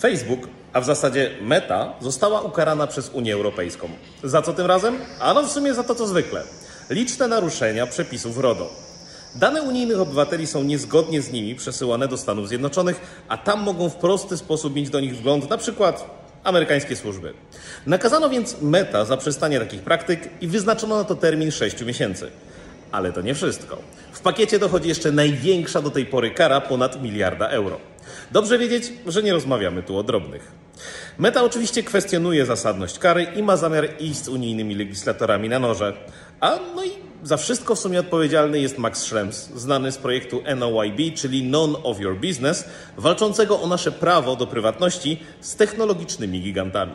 Facebook, a w zasadzie Meta, została ukarana przez Unię Europejską. Za co tym razem? Ano w sumie za to co zwykle. Liczne naruszenia przepisów RODO. Dane unijnych obywateli są niezgodnie z nimi przesyłane do Stanów Zjednoczonych, a tam mogą w prosty sposób mieć do nich wgląd na przykład amerykańskie służby. Nakazano więc Meta zaprzestanie takich praktyk i wyznaczono na to termin 6 miesięcy. Ale to nie wszystko. W pakiecie dochodzi jeszcze największa do tej pory kara ponad miliarda euro. Dobrze wiedzieć, że nie rozmawiamy tu o drobnych. Meta oczywiście kwestionuje zasadność kary i ma zamiar iść z unijnymi legislatorami na noże. A no i za wszystko w sumie odpowiedzialny jest Max Schrems, znany z projektu NOYB, czyli None of Your Business, walczącego o nasze prawo do prywatności z technologicznymi gigantami.